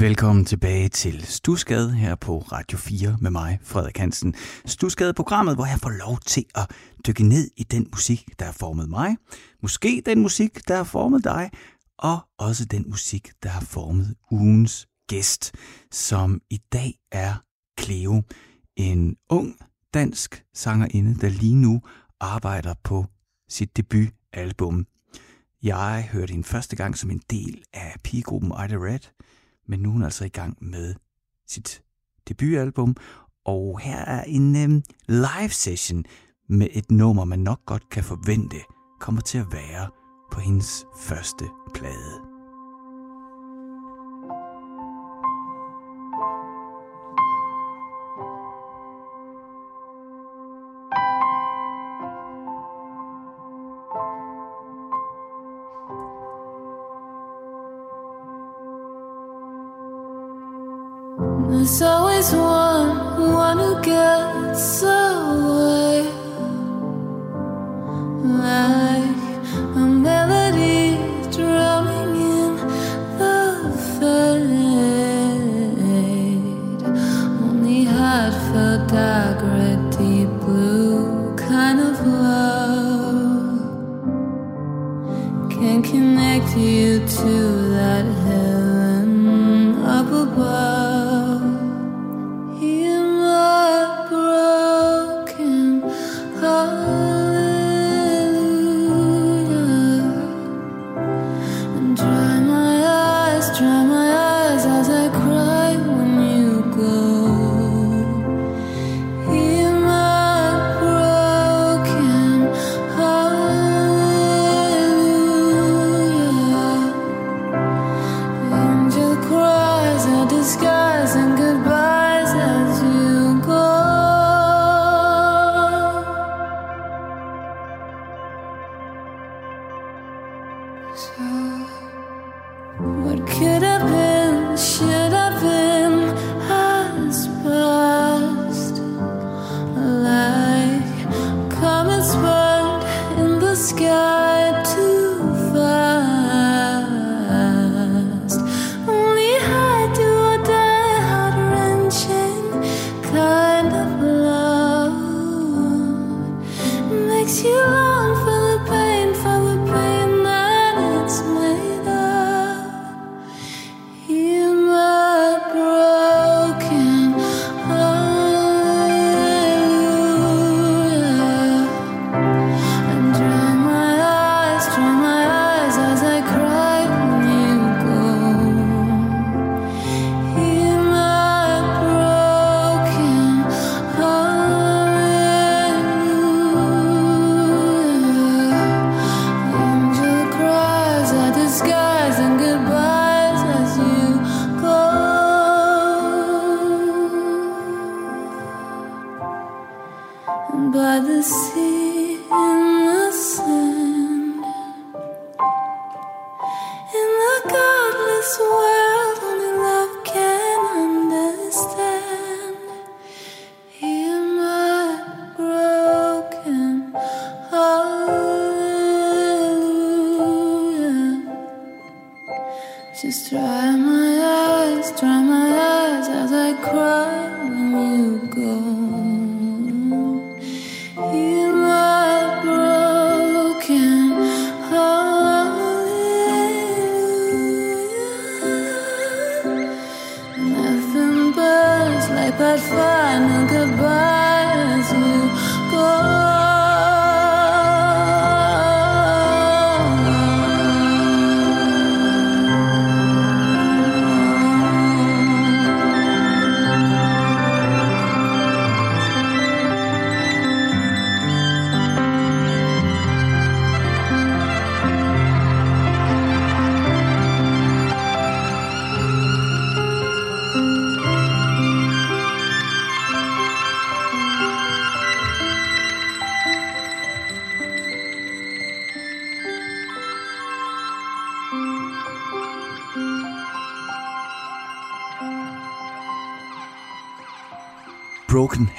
Velkommen tilbage til Stusgade her på Radio 4 med mig, Frederik Hansen. Stusgade-programmet, hvor jeg får lov til at dykke ned i den musik, der har formet mig. Måske den musik, der har formet dig. Og også den musik, der har formet ugens gæst, som i dag er Cleo. En ung dansk sangerinde, der lige nu arbejder på sit debutalbum. Jeg hørte hende første gang som en del af pigegruppen Ida Red – men nu er hun altså i gang med sit debutalbum, og her er en øh, live session med et nummer, man nok godt kan forvente kommer til at være på hendes første plade. By the sea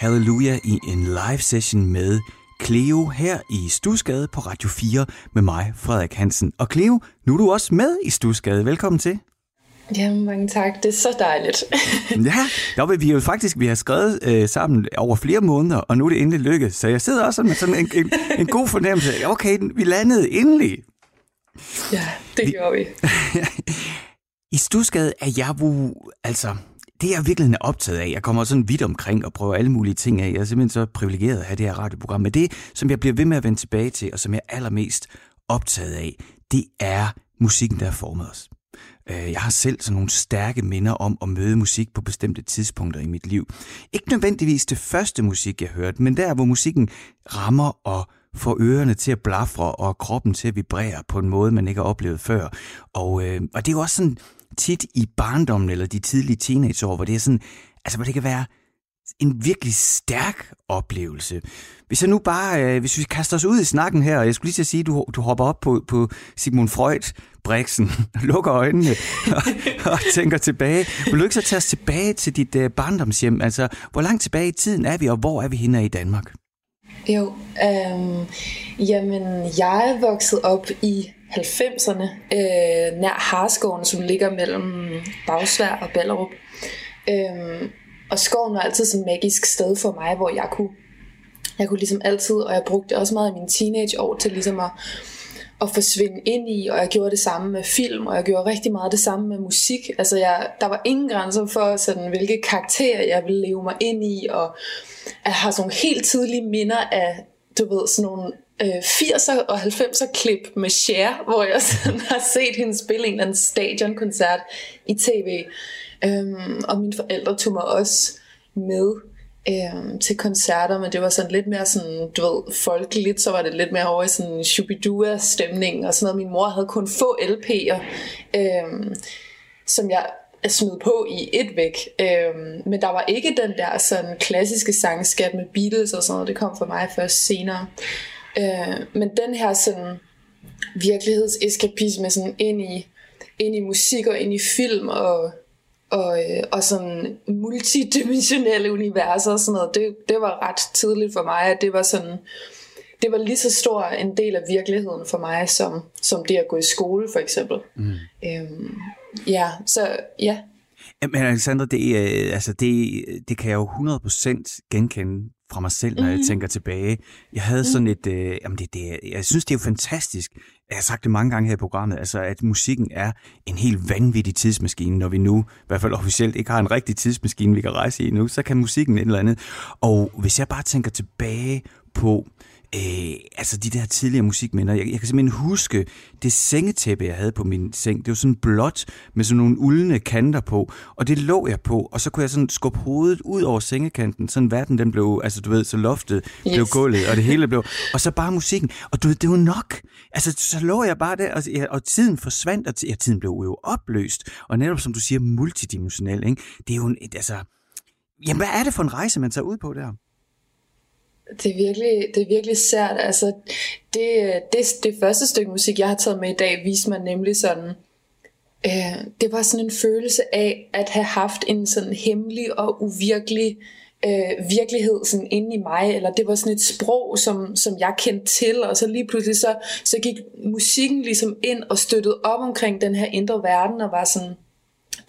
Hallelujah i en live session med Cleo her i Stusgade på Radio 4 med mig, Frederik Hansen. Og Cleo, nu er du også med i Stusgade. Velkommen til. Jamen, mange tak. Det er så dejligt. ja, der vil vi jo faktisk, vi har skrevet øh, sammen over flere måneder, og nu er det endelig lykkedes. Så jeg sidder også med sådan en, en, en god fornemmelse. Okay, vi landede endelig. Ja, det vi, gjorde vi. I Stusgade er jeg jo, altså, det er jeg virkelig er optaget af. Jeg kommer sådan vidt omkring og prøver alle mulige ting af. Jeg er simpelthen så privilegeret at have det her radioprogram. Men det, som jeg bliver ved med at vende tilbage til, og som jeg er allermest optaget af, det er musikken, der har formet os. Øh, jeg har selv sådan nogle stærke minder om at møde musik på bestemte tidspunkter i mit liv. Ikke nødvendigvis det første musik, jeg hørte, men der, hvor musikken rammer og får ørerne til at blafre og kroppen til at vibrere på en måde, man ikke har oplevet før. Og, øh, og det er jo også sådan tit i barndommen eller de tidlige teenageår, hvor det er sådan, altså hvor det kan være en virkelig stærk oplevelse. Hvis jeg nu bare, øh, hvis vi kaster os ud i snakken her, og jeg skulle lige til at sige, at du, du hopper op på, på Sigmund Freud, Brixen, lukker øjnene og, og tænker tilbage. Vil du ikke så tage os tilbage til dit øh, barndomshjem? Altså, hvor langt tilbage i tiden er vi, og hvor er vi henne i Danmark? Jo, øh, jamen, jeg er vokset op i 90'erne, øh, nær Harskoven, som ligger mellem Bagsvær og Ballerup. Øh, og skoven var altid sådan et magisk sted for mig, hvor jeg kunne, jeg kunne ligesom altid, og jeg brugte også meget af mine teenageår til ligesom at, at forsvinde ind i, og jeg gjorde det samme med film, og jeg gjorde rigtig meget det samme med musik. Altså jeg, der var ingen grænser for, sådan, hvilke karakterer jeg ville leve mig ind i, og jeg har sådan nogle helt tidlige minder af, du ved, sådan nogle øh, 80'er og 90'er klip med Cher, hvor jeg sådan har set hende spille en eller anden stadionkoncert i tv. Øhm, og mine forældre tog mig også med øhm, til koncerter, men det var sådan lidt mere sådan, du ved, folkeligt, så var det lidt mere over i sådan shubidua stemning og sådan noget. Min mor havde kun få LP'er, øhm, som jeg smed på i et væk. Øhm, men der var ikke den der sådan klassiske sangskat med Beatles og sådan noget. Det kom for mig først senere. Øh, men den her sådan virkelighedseskapisme sådan ind i, ind i musik og ind i film og, og, øh, og sådan multidimensionelle universer og sådan noget, det, det var ret tidligt for mig, at det var sådan, det var lige så stor en del af virkeligheden for mig, som, som det at gå i skole for eksempel. Mm. Øhm, ja, så ja. Men Alexander, det, øh, altså det, det kan jeg jo 100% genkende fra mig selv, når mm. jeg mhm. tænker tilbage. Jeg havde sådan mhm. et, øh, jamen det, det, jeg synes det er jo fantastisk, jeg har sagt det mange gange her i programmet, altså at musikken er en helt vanvittig tidsmaskine, når vi nu, i hvert fald officielt, ikke har en rigtig tidsmaskine, vi kan rejse i nu, så kan musikken et eller andet. Og hvis jeg bare tænker tilbage på, øh, altså de der tidligere musikminder. Jeg, jeg kan simpelthen huske det sengetæppe, jeg havde på min seng. Det var sådan blåt med sådan nogle uldne kanter på, og det lå jeg på, og så kunne jeg sådan skubbe hovedet ud over sengekanten, sådan verden den blev, altså du ved, så loftet yes. blev gulvet, og det hele blev, og så bare musikken, og du ved, det var nok. Altså, så lå jeg bare der, og, og tiden forsvandt, og ja, tiden blev jo opløst, og netop som du siger, multidimensionel, ikke? Det er jo en, altså, jamen hvad er det for en rejse, man tager ud på der? Det er virkelig, det er virkelig sært. Altså, det, det, det første stykke musik, jeg har taget med i dag, viste mig nemlig sådan, øh, det var sådan en følelse af at have haft en sådan hemmelig og uvirkelig øh, virkelighed sådan inde i mig, eller det var sådan et sprog, som, som jeg kendte til, og så lige pludselig så, så gik musikken ligesom ind og støttede op omkring den her indre verden, og var sådan,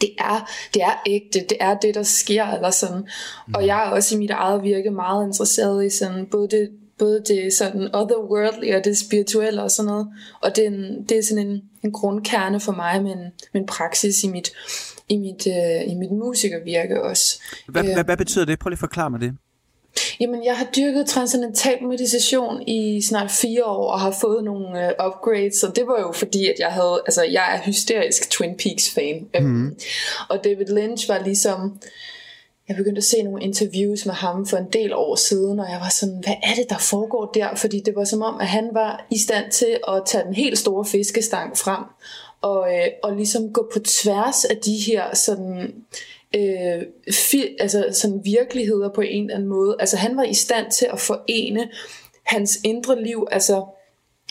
det er, det er ægte, det er det, der sker, eller sådan. Mm. Og jeg er også i mit eget virke meget interesseret i sådan, både det, både det sådan otherworldly og det spirituelle og sådan noget. Og det er, en, det er sådan en, en grundkerne for mig med en, med en praksis i mit, i mit, øh, i mit musikervirke også. Hvad, øh, hvad, hvad betyder det? Prøv lige at forklare mig det. Jamen, jeg har dyrket transcendental meditation i snart fire år og har fået nogle uh, upgrades, og det var jo fordi, at jeg havde, altså jeg er hysterisk Twin Peaks fan. Mm. Og David Lynch var ligesom, jeg begyndte at se nogle interviews med ham for en del år siden, og jeg var sådan, hvad er det, der foregår der? Fordi det var som om, at han var i stand til at tage den helt store fiskestang frem, og, øh, og ligesom gå på tværs af de her sådan øh, Øh, fi, altså sådan virkeligheder på en eller anden måde. Altså han var i stand til at forene hans indre liv, altså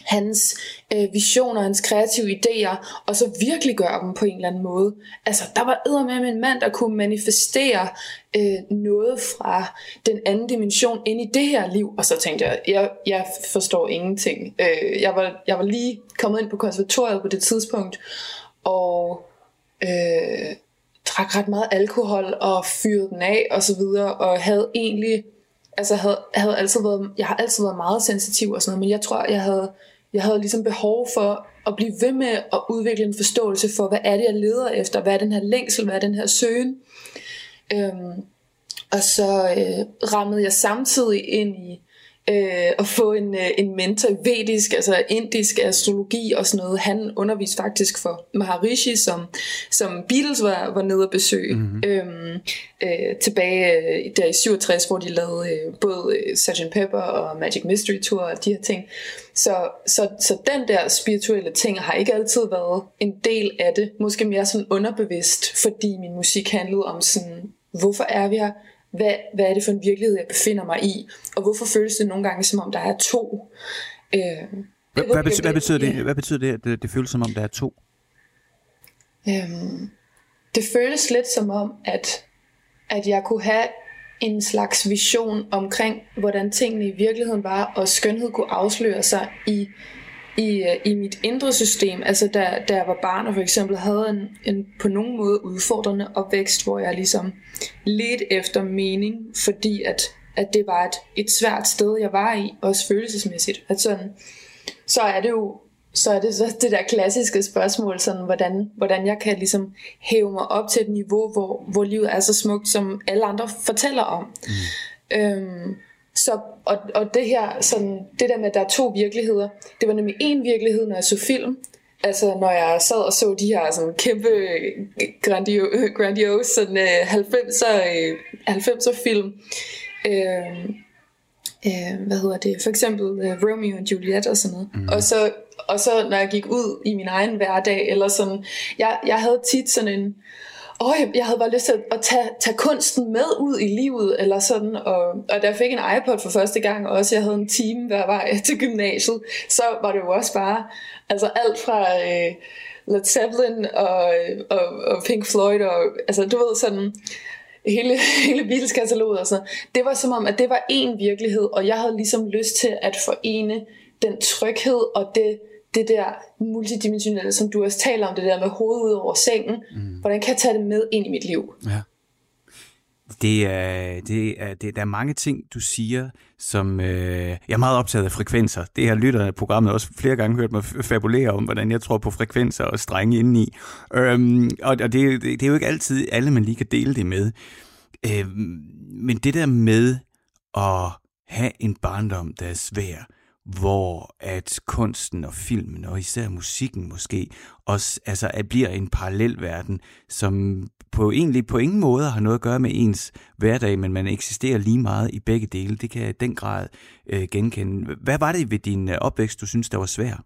hans øh, visioner, hans kreative idéer, og så virkelig gøre dem på en eller anden måde. Altså, der var med en mand, der kunne manifestere øh, noget fra den anden dimension ind i det her liv. Og så tænkte jeg, jeg, jeg forstår ingenting. Øh, jeg, var, jeg var lige kommet ind på konservatoriet på det tidspunkt, og øh, drak ret meget alkohol og fyrede den af og så videre, og havde egentlig altså havde, havde altid været, jeg har altid været meget sensitiv og sådan noget, men jeg tror, jeg havde jeg havde ligesom behov for at blive ved med at udvikle en forståelse for, hvad er det, jeg leder efter? Hvad er den her længsel? Hvad er den her søgen? Øhm, og så øh, rammede jeg samtidig ind i øh, at få en, øh, en mentor i vedisk, altså indisk astrologi og sådan noget. Han underviste faktisk for Maharishi, som, som Beatles var, var nede at besøge mm-hmm. øhm, øh, tilbage øh, der i 67, hvor de lavede øh, både øh, Sgt. Pepper og Magic Mystery Tour og de her ting. Så, så, så den der spirituelle ting har ikke altid været en del af det. Måske mere sådan underbevidst, fordi min musik handlede om sådan, hvorfor er vi her? Hvad, hvad er det for en virkelighed, jeg befinder mig i, og hvorfor føles det nogle gange, som om der er to. Øh, hvad, hvad, betyder, hvad, betyder det, hvad betyder det, at det, det føles som om, der er to? Øhm, det føles lidt som om, at, at jeg kunne have en slags vision omkring, hvordan tingene i virkeligheden var, og skønhed kunne afsløre sig i i, øh, i mit indre system, altså da, da jeg var barn og for eksempel havde en, en på nogen måde udfordrende opvækst, hvor jeg ligesom ledte efter mening, fordi at, at det var et, et svært sted, jeg var i, også følelsesmæssigt. At sådan, så er det jo så er det så det der klassiske spørgsmål, sådan, hvordan, hvordan jeg kan ligesom hæve mig op til et niveau, hvor, hvor livet er så smukt, som alle andre fortæller om. Mm. Øhm, så, og, og det her, sådan, det der med, at der er to virkeligheder, det var nemlig en virkelighed, når jeg så film, altså når jeg sad og så de her sådan kæmpe grandio, grandiose sådan, uh, 90'er, uh, 90'er film, uh, uh, hvad hedder det, for eksempel uh, Romeo og Juliet og sådan noget. Mm. Og, så, og så når jeg gik ud i min egen hverdag, eller sådan, jeg, jeg havde tit sådan en, åh, jeg, jeg havde bare lyst til at, at tage, tage kunsten med ud i livet, eller sådan, og, og da jeg fik en iPod for første gang, og også jeg havde en time hver vej til gymnasiet, så var det jo også bare, altså alt fra øh, Led Zeppelin og, og, og Pink Floyd, og altså du ved sådan, hele, hele Beatles-kataloget og sådan Det var som om, at det var en virkelighed, og jeg havde ligesom lyst til at forene den tryghed og det, det der multidimensionelle, som du også taler om, det der med hovedet ud over sengen, mm. hvordan kan jeg tage det med ind i mit liv? Ja. Det er, det er, det, der er mange ting, du siger, som øh, jeg er meget optaget af frekvenser. Det har lytter af programmet også flere gange hørt mig fabulere om, hvordan jeg tror på frekvenser og strenge indeni. Øhm, og og det, det er jo ikke altid alle, man lige kan dele det med. Øhm, men det der med at have en barndom, der er svær, hvor at kunsten og filmen, og især musikken måske, også altså, at bliver en parallel verden, som på egentlig på ingen måde har noget at gøre med ens hverdag, men man eksisterer lige meget i begge dele. Det kan jeg i den grad øh, genkende. Hvad var det ved din øh, opvækst, du synes, der var svært?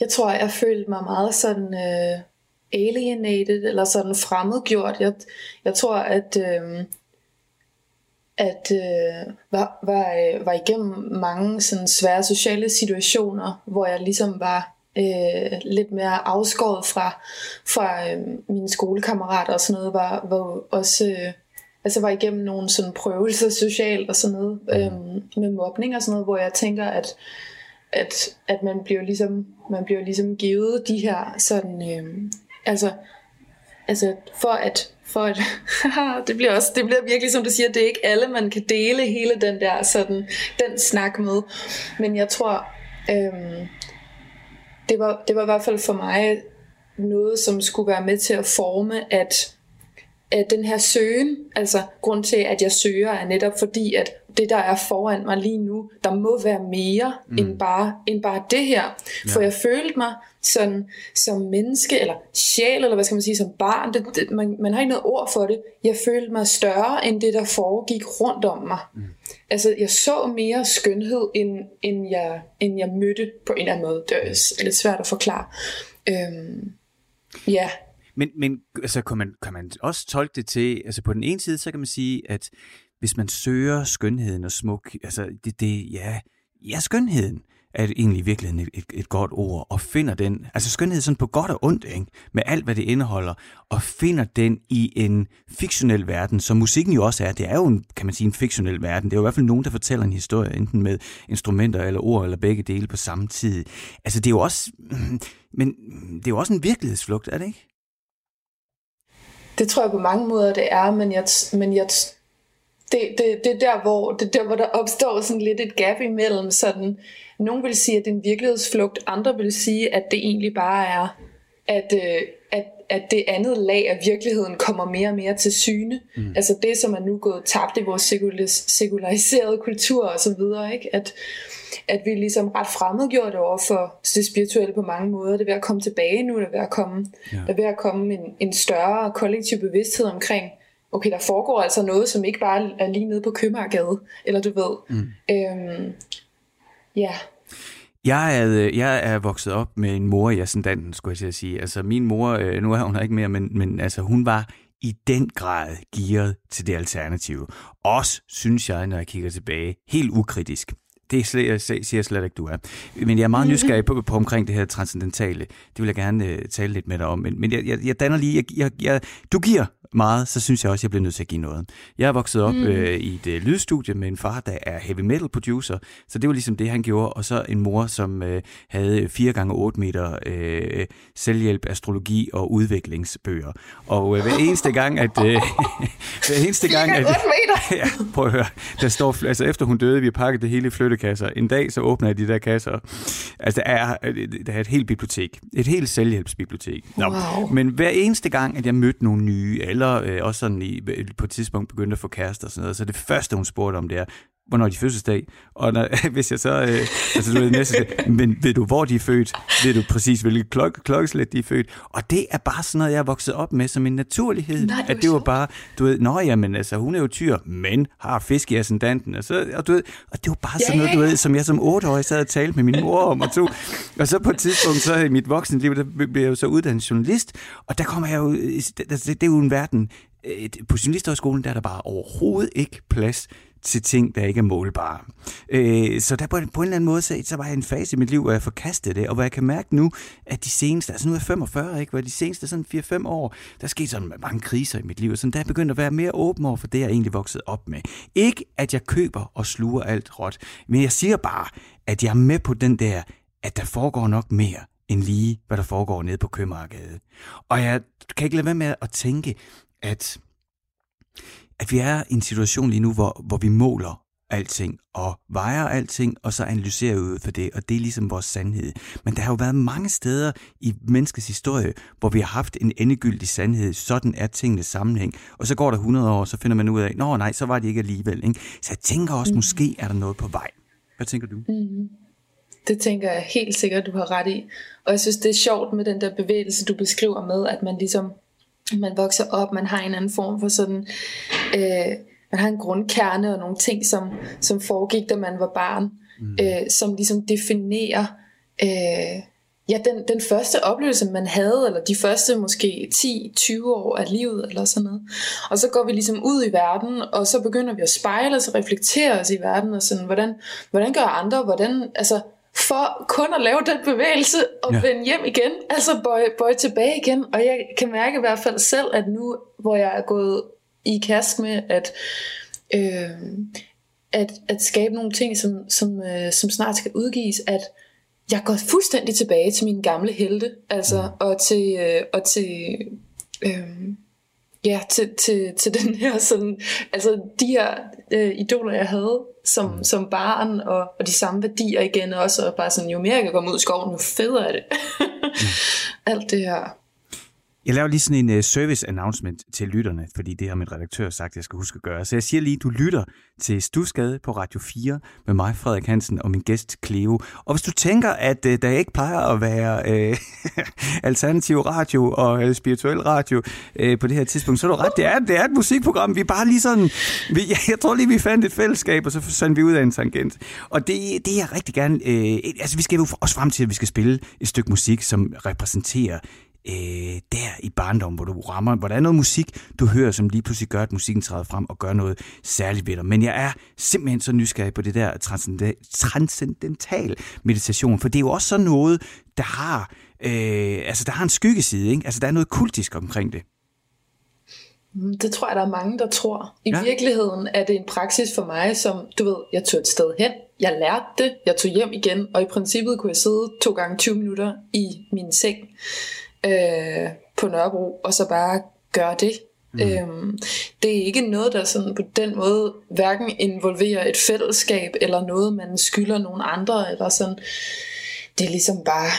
Jeg tror, jeg følte mig meget sådan øh, alienated, eller sådan fremmedgjort. Jeg, jeg tror, at... Øh, at øh, var, var, øh, var igennem mange sådan svære sociale situationer, hvor jeg ligesom var øh, lidt mere afskåret fra, fra øh, mine skolekammerater og sådan noget, var, var også øh, altså var igennem nogle sådan prøvelser socialt og sådan noget, øh, med mobning og sådan noget, hvor jeg tænker, at at, at man bliver ligesom man bliver ligesom givet de her sådan øh, altså altså for at for at det bliver også det bliver virkelig som du siger det er ikke alle man kan dele hele den der sådan den snak med. Men jeg tror øhm, det var det var i hvert fald for mig noget som skulle være med til at forme at at den her søgen, altså grund til at jeg søger er netop fordi at det der er foran mig lige nu, der må være mere mm. end, bare, end bare det her. Ja. For jeg følte mig sådan, som menneske, eller sjæl, eller hvad skal man sige, som barn, det, det, man, man har ikke noget ord for det. Jeg følte mig større end det, der foregik rundt om mig. Mm. Altså, jeg så mere skønhed, end, end, jeg, end jeg mødte på en eller anden måde. Det er lidt svært at forklare. Øhm, ja, men, men altså, kan, man, kan man også tolke det til, altså på den ene side, så kan man sige, at hvis man søger skønheden og smuk, altså det, det ja, ja, skønheden er egentlig virkelig et, et, et godt ord, og finder den, altså skønhed sådan på godt og ondt, ikke? med alt hvad det indeholder, og finder den i en fiktionel verden, som musikken jo også er. Det er jo en, kan man sige, en fiktionel verden. Det er jo i hvert fald nogen, der fortæller en historie, enten med instrumenter eller ord, eller begge dele på samme tid. Altså det er jo også, men det er jo også en virkelighedsflugt, er det ikke? Det tror jeg på mange måder, det er, men jeg, men jeg det, det, det, er der, hvor, det er der, hvor der opstår sådan lidt et gap imellem. Sådan, nogen vil sige, at det er en virkelighedsflugt, andre vil sige, at det egentlig bare er, at, øh, at, at det andet lag af virkeligheden kommer mere og mere til syne. Mm. Altså det, som er nu gået tabt i vores sekulariserede kultur og så videre, ikke? At, at vi ligesom ret fremmedgjort over for det spirituelle på mange måder. Det er ved at komme tilbage nu, det er ved at komme, ja. der er ved at komme en, en større kollektiv bevidsthed omkring, okay, der foregår altså noget, som ikke bare er lige nede på Købmagergade, eller du ved. Mm. Øhm, ja. Jeg er, øh, jeg er vokset op med en mor i ascendanten, skulle jeg til at sige. Altså min mor, øh, nu er hun her ikke mere, men, men altså, hun var i den grad gearet til det alternative. Også, synes jeg, når jeg kigger tilbage, helt ukritisk. Det siger jeg slet ikke, du er. Men jeg er meget nysgerrig på, på omkring det her transcendentale. Det vil jeg gerne uh, tale lidt med dig om. Men, men jeg, jeg, jeg danner lige... Jeg, jeg, jeg, du giver meget, så synes jeg også, jeg bliver nødt til at give noget. Jeg er vokset op mm. øh, i et øh, lydstudie med en far, der er heavy metal producer, så det var ligesom det, han gjorde, og så en mor, som øh, havde 4 gange 8 meter øh, selvhjælp, astrologi og udviklingsbøger. Og øh, hver eneste gang, at... Øh, hver eneste gang, at... ja, prøv at høre. Der står, altså efter hun døde, vi har pakket det hele i flyttekasser. En dag, så åbner jeg de der kasser. Altså, der er, der er et helt bibliotek. Et helt selvhjælpsbibliotek. Nå. Wow. Men hver eneste gang, at jeg mødte nogle nye, eller øh, også sådan i, på et tidspunkt begyndte at få kærester og sådan noget. Så det første, hun spurgte om, det er, hvornår de fødselsdag. Og når, hvis jeg så, øh, altså du ved, næste men ved du, hvor de er født? Ved du præcis, hvilket klok- klokkeslæt de er født? Og det er bare sådan noget, jeg er vokset op med som en naturlighed. Nej, at det var bare, du ved, nå jamen, altså hun er jo tyr, men har fisk i ascendanten. Og, så, og, du ved, og det var bare sådan noget, du ved, som jeg som otteårig sad og talte med min mor om. Og, tog, og så på et tidspunkt, så i mit voksenliv, der blev jeg jo så uddannet journalist, og der kommer jeg jo, det, det er jo en verden, på journalisthøjskolen, der er der bare overhovedet ikke plads til ting, der ikke er målbare. Øh, så der på, på en eller anden måde, så, så var jeg en fase i mit liv, hvor jeg forkastede det, og hvor jeg kan mærke nu, at de seneste, altså nu er jeg 45, ikke, hvor de seneste sådan 4-5 år, der skete sådan mange kriser i mit liv, så der er begyndt at være mere åben over for det, jeg egentlig voksede op med. Ikke, at jeg køber og sluger alt råt, men jeg siger bare, at jeg er med på den der, at der foregår nok mere end lige, hvad der foregår nede på Købmagergade. Og jeg kan ikke lade være med at tænke, at at vi er i en situation lige nu, hvor, hvor vi måler alting og vejer alting, og så analyserer vi ud for det, og det er ligesom vores sandhed. Men der har jo været mange steder i menneskets historie, hvor vi har haft en endegyldig sandhed. Sådan er tingenes sammenhæng. Og så går der 100 år, så finder man ud af, nå nej, så var det ikke alligevel. Ikke? Så jeg tænker også, mm. måske er der noget på vej. Hvad tænker du? Mm. Det tænker jeg helt sikkert, du har ret i. Og jeg synes, det er sjovt med den der bevægelse, du beskriver med, at man ligesom man vokser op, man har en anden form for sådan, øh, man har en grundkerne og nogle ting, som, som foregik, da man var barn, mm. øh, som ligesom definerer, øh, ja, den, den første oplevelse, man havde, eller de første måske 10-20 år af livet, eller sådan noget. Og så går vi ligesom ud i verden, og så begynder vi at spejle os og reflektere os i verden, og sådan, hvordan, hvordan gør andre, hvordan, altså, for kun at lave den bevægelse og ja. vende hjem igen, altså bøje, bøje tilbage igen. Og jeg kan mærke i hvert fald selv, at nu, hvor jeg er gået i kast med at, øh, at, at skabe nogle ting, som, som, øh, som snart skal udgives, at jeg går fuldstændig tilbage til mine gamle helte, altså, mm. og til, øh, og til øh, ja, til, til, til den her sådan, altså de her øh, idoler, jeg havde som, mm. som barn, og, og de samme værdier igen også, og bare sådan, jo mere jeg kan komme ud i skoven, jo federe er det. mm. Alt det her. Jeg laver lige sådan en uh, service announcement til lytterne, fordi det har min redaktør sagt, jeg skal huske at gøre. Så jeg siger lige, du lytter til Stusgade på Radio 4 med mig, Frederik Hansen, og min gæst Cleo. Og hvis du tænker, at uh, der ikke plejer at være uh, alternativ radio og uh, spirituel radio uh, på det her tidspunkt, så er du ret. Det er, det er et musikprogram. Vi er bare lige sådan... Vi, jeg tror lige, vi fandt et fællesskab, og så sendte vi ud af en tangent. Og det, det er jeg rigtig gerne... Uh, altså, vi skal jo også frem til, at vi skal spille et stykke musik, som repræsenterer øh, der i barndommen, hvor du rammer, hvor der er noget musik, du hører, som lige pludselig gør, at musikken træder frem og gør noget særligt ved dig. Men jeg er simpelthen så nysgerrig på det der transcendental meditation, for det er jo også sådan noget, der har, øh, altså der har en skyggeside, ikke? Altså der er noget kultisk omkring det. Mm, det tror jeg, der er mange, der tror. I ja. virkeligheden er det en praksis for mig, som, du ved, jeg tog et sted hen, jeg lærte det, jeg tog hjem igen, og i princippet kunne jeg sidde to gange 20 minutter i min seng øh, på Nørrebro, og så bare gøre det. Mm. Øhm, det er ikke noget, der sådan på den måde hverken involverer et fællesskab, eller noget, man skylder nogen andre, eller sådan. Det er ligesom bare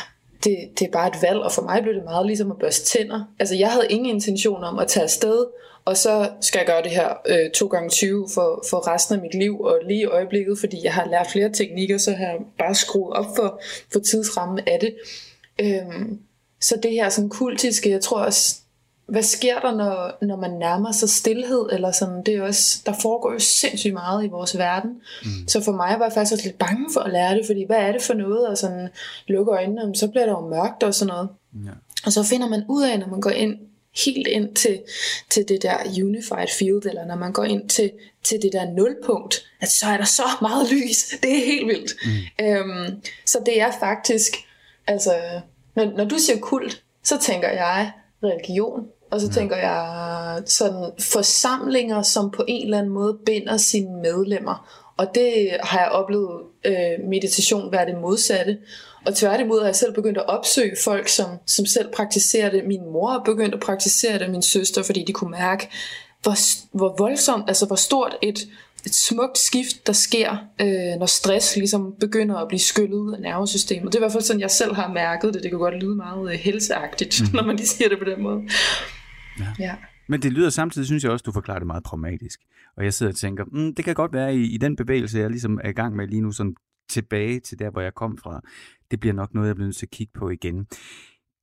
det, det er bare et valg, og for mig blev det meget ligesom at børste tænder. Altså jeg havde ingen intention om at tage afsted, og så skal jeg gøre det her øh, to gange 20 for, for resten af mit liv, og lige i øjeblikket, fordi jeg har lært flere teknikker, så har jeg bare skruet op for, for tidsrammen af det. Øhm, så det her sådan kultiske, jeg tror også, hvad sker der, når, når man nærmer sig stillhed, eller sådan, det er også, der foregår jo sindssygt meget i vores verden. Mm. Så for mig var jeg faktisk også lidt bange for at lære det, fordi hvad er det for noget, og sådan lukke øjnene, så bliver det jo mørkt og sådan noget. Ja. Og så finder man ud af, når man går ind helt ind til, til det der unified field, eller når man går ind til, til det der nulpunkt, at så er der så meget lys. Det er helt vildt. Mm. Øhm, så det er faktisk, altså, når, når du siger kult, så tænker jeg religion, og så ja. tænker jeg sådan forsamlinger, som på en eller anden måde binder sine medlemmer. Og det har jeg oplevet øh, meditation være det modsatte. Og tværtimod har jeg selv begyndt at opsøge folk, som, som selv praktiserer det. Min mor har begyndt at praktisere det, min søster, fordi de kunne mærke, hvor, hvor voldsomt, altså hvor stort et, et smukt skift, der sker, øh, når stress ligesom begynder at blive skyllet ud af nervesystemet. Det er i hvert fald sådan, jeg selv har mærket det. Det kan godt lyde meget øh, helseagtigt, mm. når man lige siger det på den måde. Ja. ja. Men det lyder samtidig, synes jeg også, du forklarer det meget pragmatisk. Og jeg sidder og tænker, mm, det kan godt være i, i den bevægelse, jeg ligesom er i gang med lige nu, sådan tilbage til der, hvor jeg kom fra. Det bliver nok noget, jeg bliver nødt til at kigge på igen.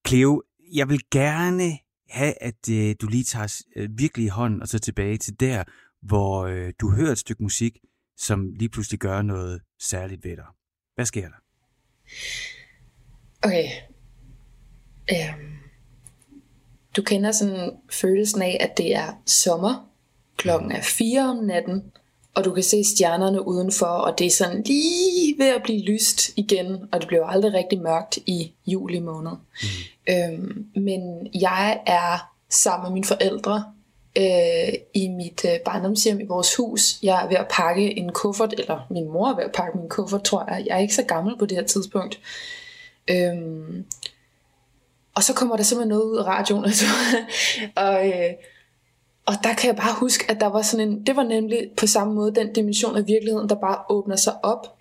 Cleo, jeg vil gerne have, at øh, du lige tager øh, virkelig i hånden og så tilbage til der, hvor øh, du hører et stykke musik, som lige pludselig gør noget særligt ved dig. Hvad sker der? Okay. Um, du kender sådan følelsen af, at det er sommer. Klokken er 4 om natten, og du kan se stjernerne udenfor, og det er sådan lige ved at blive lyst igen, og det bliver aldrig rigtig mørkt i juli måned. Mm. Øhm, men jeg er sammen med mine forældre øh, i mit øh, barndomshjem i vores hus. Jeg er ved at pakke en kuffert, eller min mor er ved at pakke min kuffert, tror jeg. Jeg er ikke så gammel på det her tidspunkt. Øhm, og så kommer der simpelthen noget ud af radioen, altså. og, øh, og der kan jeg bare huske, at der var sådan en, det var nemlig på samme måde den dimension af virkeligheden, der bare åbner sig op.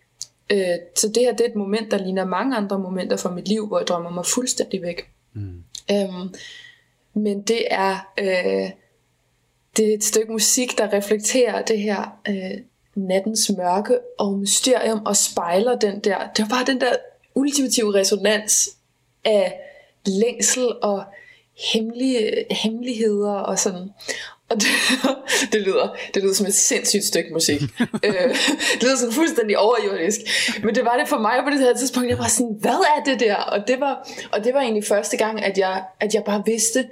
Øh, så det her, det er et moment, der ligner mange andre momenter fra mit liv, hvor jeg drømmer mig fuldstændig væk. Mm. Øhm, men det er, øh, det er et stykke musik, der reflekterer det her øh, nattens mørke og mysterium og spejler den der, det var bare den der ultimative resonans af længsel og hemmelige, hemmeligheder og sådan. Og det, det, lyder, det lyder som et sindssygt stykke musik. øh, det lyder sådan fuldstændig overjordisk. Men det var det for mig på det her tidspunkt. Jeg var sådan, hvad er det der? Og det var, og det var egentlig første gang, at jeg, at jeg bare vidste,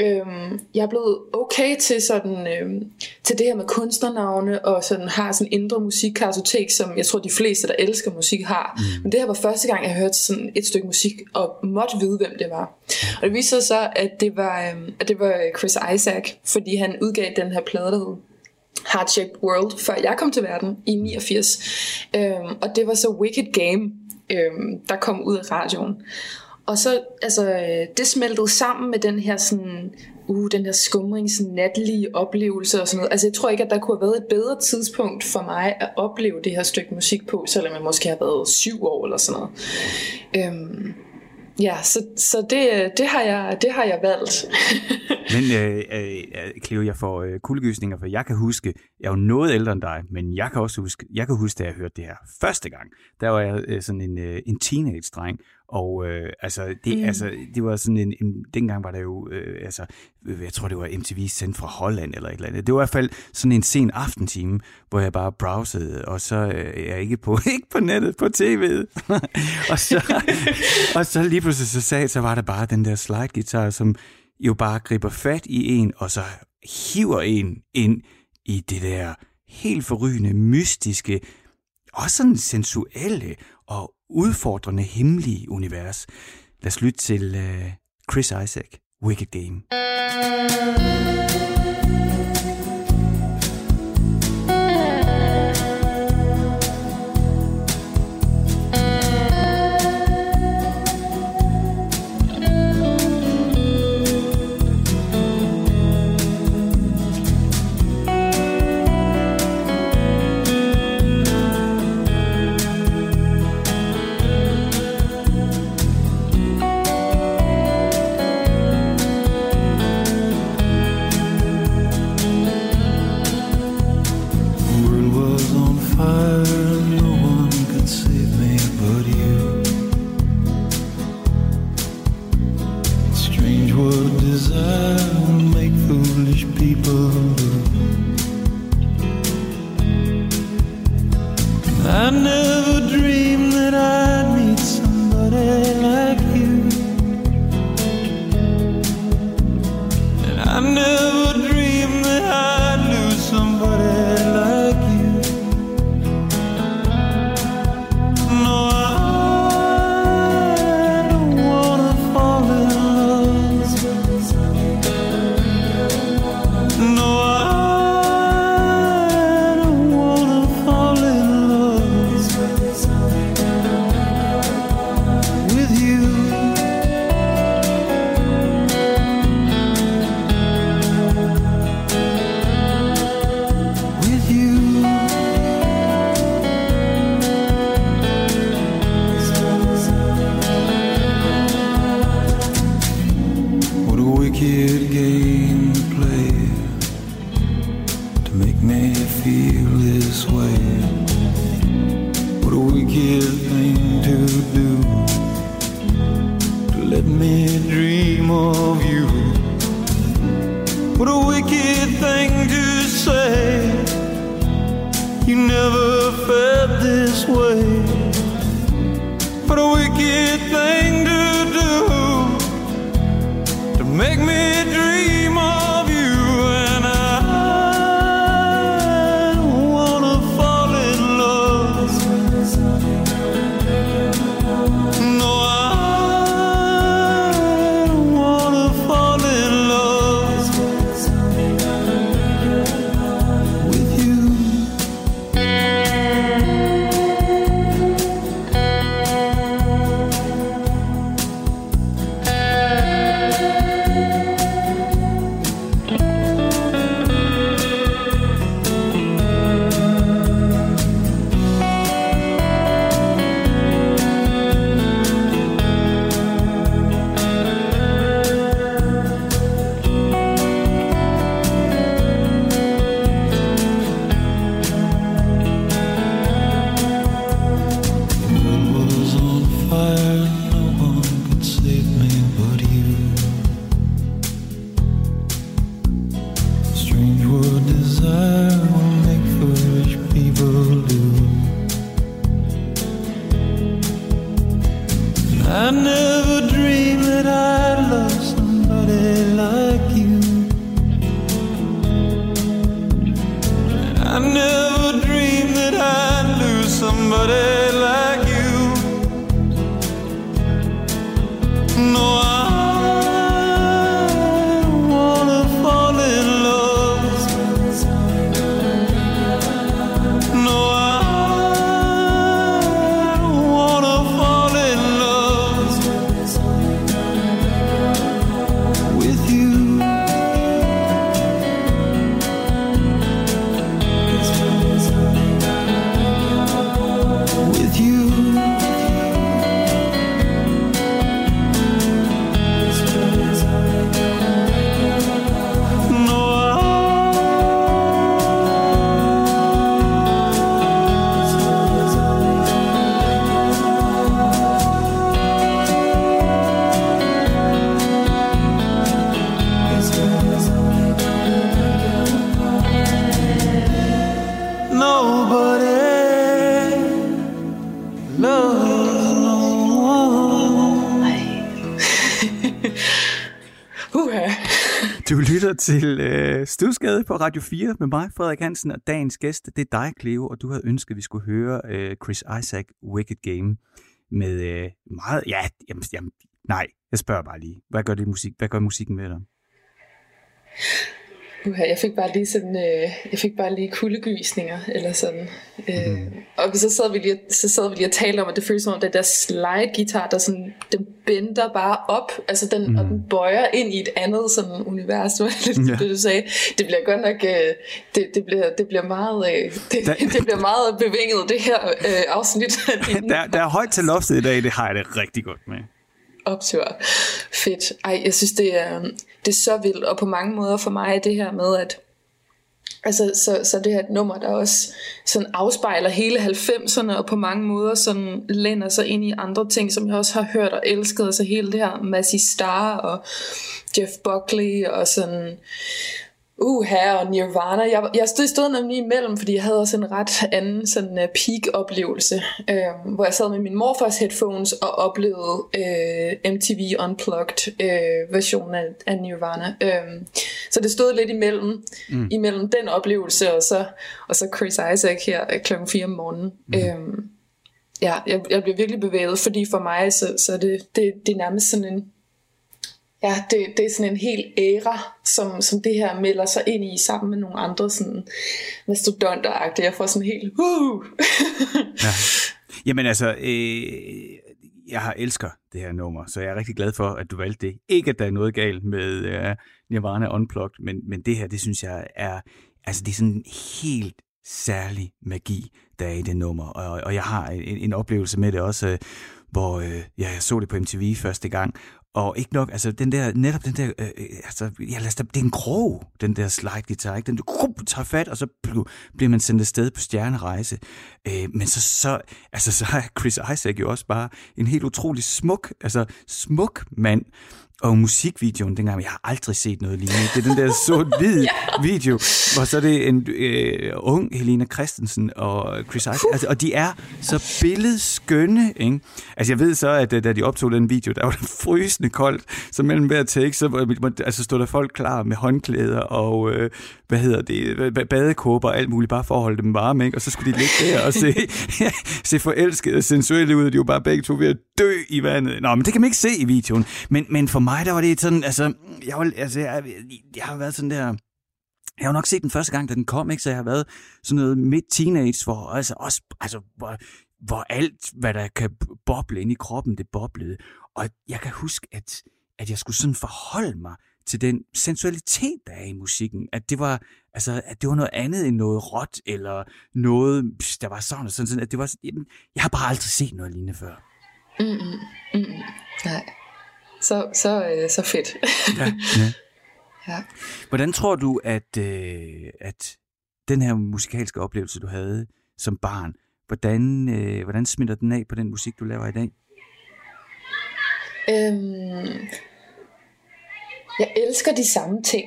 Øhm, jeg er blevet okay til sådan øhm, til det her med kunstnernavne og sådan har sådan indre musikkartotek, som jeg tror de fleste der elsker musik har. Mm. Men det her var første gang jeg hørte sådan et stykke musik og måtte vide hvem det var. Og det viste sig så at det var øhm, at det var Chris Isaac, fordi han udgav den her plade der hed Heart Shaped World, før jeg kom til verden i 89. Øhm, og det var så Wicked Game, øhm, der kom ud af radioen. Og så, altså, øh, det smeltede sammen med den her sådan, uh, den her skumrings natlige oplevelse og sådan noget. Altså, jeg tror ikke, at der kunne have været et bedre tidspunkt for mig at opleve det her stykke musik på, selvom jeg måske har været syv år eller sådan noget. Øhm, ja, så, så det, øh, det, har jeg, det har jeg valgt. men øh, øh, øh, Cleo, jeg får øh, kuldegysninger, for jeg kan huske, jeg er jo noget ældre end dig, men jeg kan også huske, jeg kan huske, da jeg hørte det her første gang, der var jeg øh, sådan en, øh, en teenage-dreng, og øh, altså, det, mm. altså, det var sådan en, en, dengang var der jo, øh, altså, jeg tror det var MTV sendt fra Holland eller et eller andet. Det var i hvert fald sådan en sen aftentime, hvor jeg bare browsede, og så øh, jeg ikke på, ikke på nettet, på tv'et. og, så, og så lige pludselig så sagde, så var der bare den der slide guitar, som jo bare griber fat i en, og så hiver en ind i det der helt forrygende, mystiske, også sådan sensuelle udfordrende hemmelige univers. Lad os lytte til uh, Chris Isaac, Wicked Game. Til øh, Stusgade på Radio 4 med mig, Frederik Hansen, og dagens gæst, det er dig, Cleo, og du havde ønsket, at vi skulle høre øh, Chris Isaac Wicked Game med øh, meget... Ja, jamen, jamen, nej, jeg spørger bare lige. Hvad gør, det musik, hvad gør musikken med dig? Uha, jeg fik bare lige sådan, øh, jeg fik bare lige kuldegysninger, eller sådan. Øh, mm. Og så sad vi lige, så sad vi lige og talte om, at det føles som om, den der slide guitar, der sådan, den bender bare op, altså den, mm. og den bøjer ind i et andet sådan univers, det Ja. det, du sagde. Det bliver godt nok, øh, det, det, bliver, det bliver meget, øh, det, Der- det bliver meget bevinget, det her øh, afsnit Der, der er højt til loftet i dag, det har jeg det rigtig godt med optur. Fedt. Ej, jeg synes, det er, det er så vildt, og på mange måder for mig er det her med, at Altså, så, så det her et nummer, der også sådan afspejler hele 90'erne, og på mange måder sådan lænder sig ind i andre ting, som jeg også har hørt og elsket. Altså hele det her Massey Star og Jeff Buckley og sådan Uha og Nirvana. Jeg, jeg stod, stod nemlig imellem, fordi jeg havde også en ret anden sådan uh, peak-oplevelse, øh, hvor jeg sad med min morfars headphones og oplevede øh, MTV Unplugged øh, versionen af, af Nirvana. Øh, så det stod lidt imellem, mm. imellem den oplevelse og så, og så Chris Isaac her øh, klokken 4 om morgenen. Mm. Øh, ja, jeg, jeg bliver virkelig bevæget, fordi for mig, så, så det, det, det er nærmest sådan en, Ja, det, det er sådan en helt æra, som, som det her melder sig ind i sammen med nogle andre sådan mastodonter Jeg får sådan helt, uh! Ja. Jamen altså, øh, jeg har elsker det her nummer, så jeg er rigtig glad for, at du valgte det. Ikke, at der er noget galt med øh, Nirvana Unplugged, men, men det her, det synes jeg er, altså det er sådan helt særlig magi, der er i det nummer. Og, og jeg har en, en oplevelse med det også, øh, hvor øh, ja, jeg så det på MTV første gang, og ikke nok, altså den der, netop den der, øh, øh, altså, ja, lad os da, det er en krog, den der slide guitar, ikke? Den du krup, tager fat, og så bliver man sendt afsted på stjernerejse. Øh, men så, så, altså, så er Chris Isaac jo også bare en helt utrolig smuk, altså smuk mand. Og musikvideoen dengang, jeg har aldrig set noget lignende. Det er den der sort-hvid video, hvor så er det en øh, ung Helena Christensen og Chris Isaac. Altså, og de er så billedskønne, ikke? Altså jeg ved så, at øh, da de optog den video, der var det frysende koldt, så mellem hver take, så altså, stod der folk klar med håndklæder og, øh, hvad hedder det, badekåber og alt muligt, bare for at holde dem varme, ikke? Og så skulle de ligge der og se, se forelskede og sensuelle ud, og de var bare begge to ved at dø i vandet. Nå, men det kan man ikke se i videoen. Men, men for mig, der var det sådan, altså, jeg, var, altså, jeg, jeg har været sådan der, jeg har nok set den første gang, da den kom, ikke? så jeg har været sådan noget midt teenage, hvor, altså, også, altså, hvor, hvor alt, hvad der kan boble ind i kroppen, det boblede. Og jeg kan huske, at, at jeg skulle sådan forholde mig til den sensualitet, der er i musikken. At det var, altså, at det var noget andet end noget råt, eller noget, der var sådan og sådan. sådan at det var, jamen, jeg har bare aldrig set noget lignende før. Nej. Så, så, øh, så fedt. Ja, ja. ja. Hvordan tror du, at, øh, at den her musikalske oplevelse, du havde som barn, hvordan, øh, hvordan smitter den af på den musik, du laver i dag? Øhm, jeg elsker de samme ting.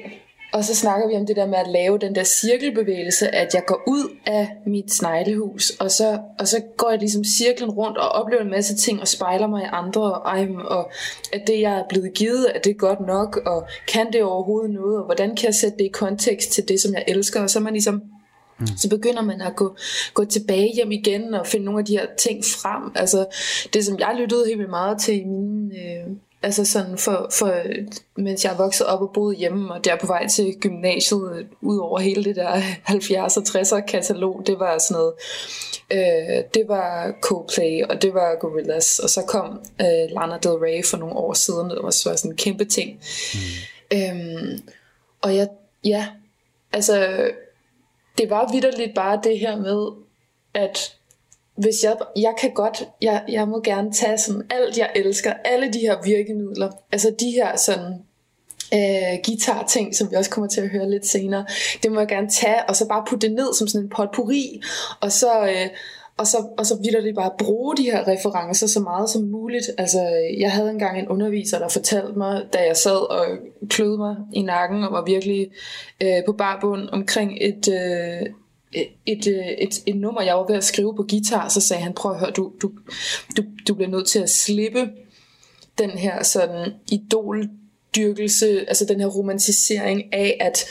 Og så snakker vi om det der med at lave den der cirkelbevægelse, at jeg går ud af mit sneglehus, og så, og så går jeg ligesom cirklen rundt og oplever en masse ting og spejler mig i andre, og, ej, og at det, jeg er blevet givet, at det er godt nok, og kan det overhovedet noget, og hvordan kan jeg sætte det i kontekst til det, som jeg elsker, og så er man ligesom Mm. Så begynder man at gå, gå tilbage hjem igen og finde nogle af de her ting frem. Altså det, som jeg lyttede helt vildt meget til i mine, øh, altså sådan for, for, mens jeg voksede op og boede hjemme, og der på vej til gymnasiet, ud over hele det der 70'er og 60'er katalog, det var sådan noget, øh, det var Coldplay, og det var Gorillaz, og så kom øh, Lana Del Rey for nogle år siden, det var så sådan en kæmpe ting. Mm. Øhm, og jeg, ja, altså, det var vidderligt bare det her med, at hvis jeg, jeg kan godt, jeg, jeg må gerne tage sådan alt, jeg elsker, alle de her virkemidler, altså de her sådan øh, guitar-ting, som vi også kommer til at høre lidt senere, det må jeg gerne tage, og så bare putte det ned som sådan en potpourri, og så, øh, og så, og så vil det bare bruge de her referencer så meget som muligt. Altså, jeg havde engang en underviser, der fortalte mig, da jeg sad og kløede mig i nakken, og var virkelig øh, på barbund omkring et, øh, et, øh, et, et nummer, jeg var ved at skrive på guitar, så sagde han, prøv at høre, du, du, du, du bliver nødt til at slippe den her sådan idoldyrkelse, altså den her romantisering af, at,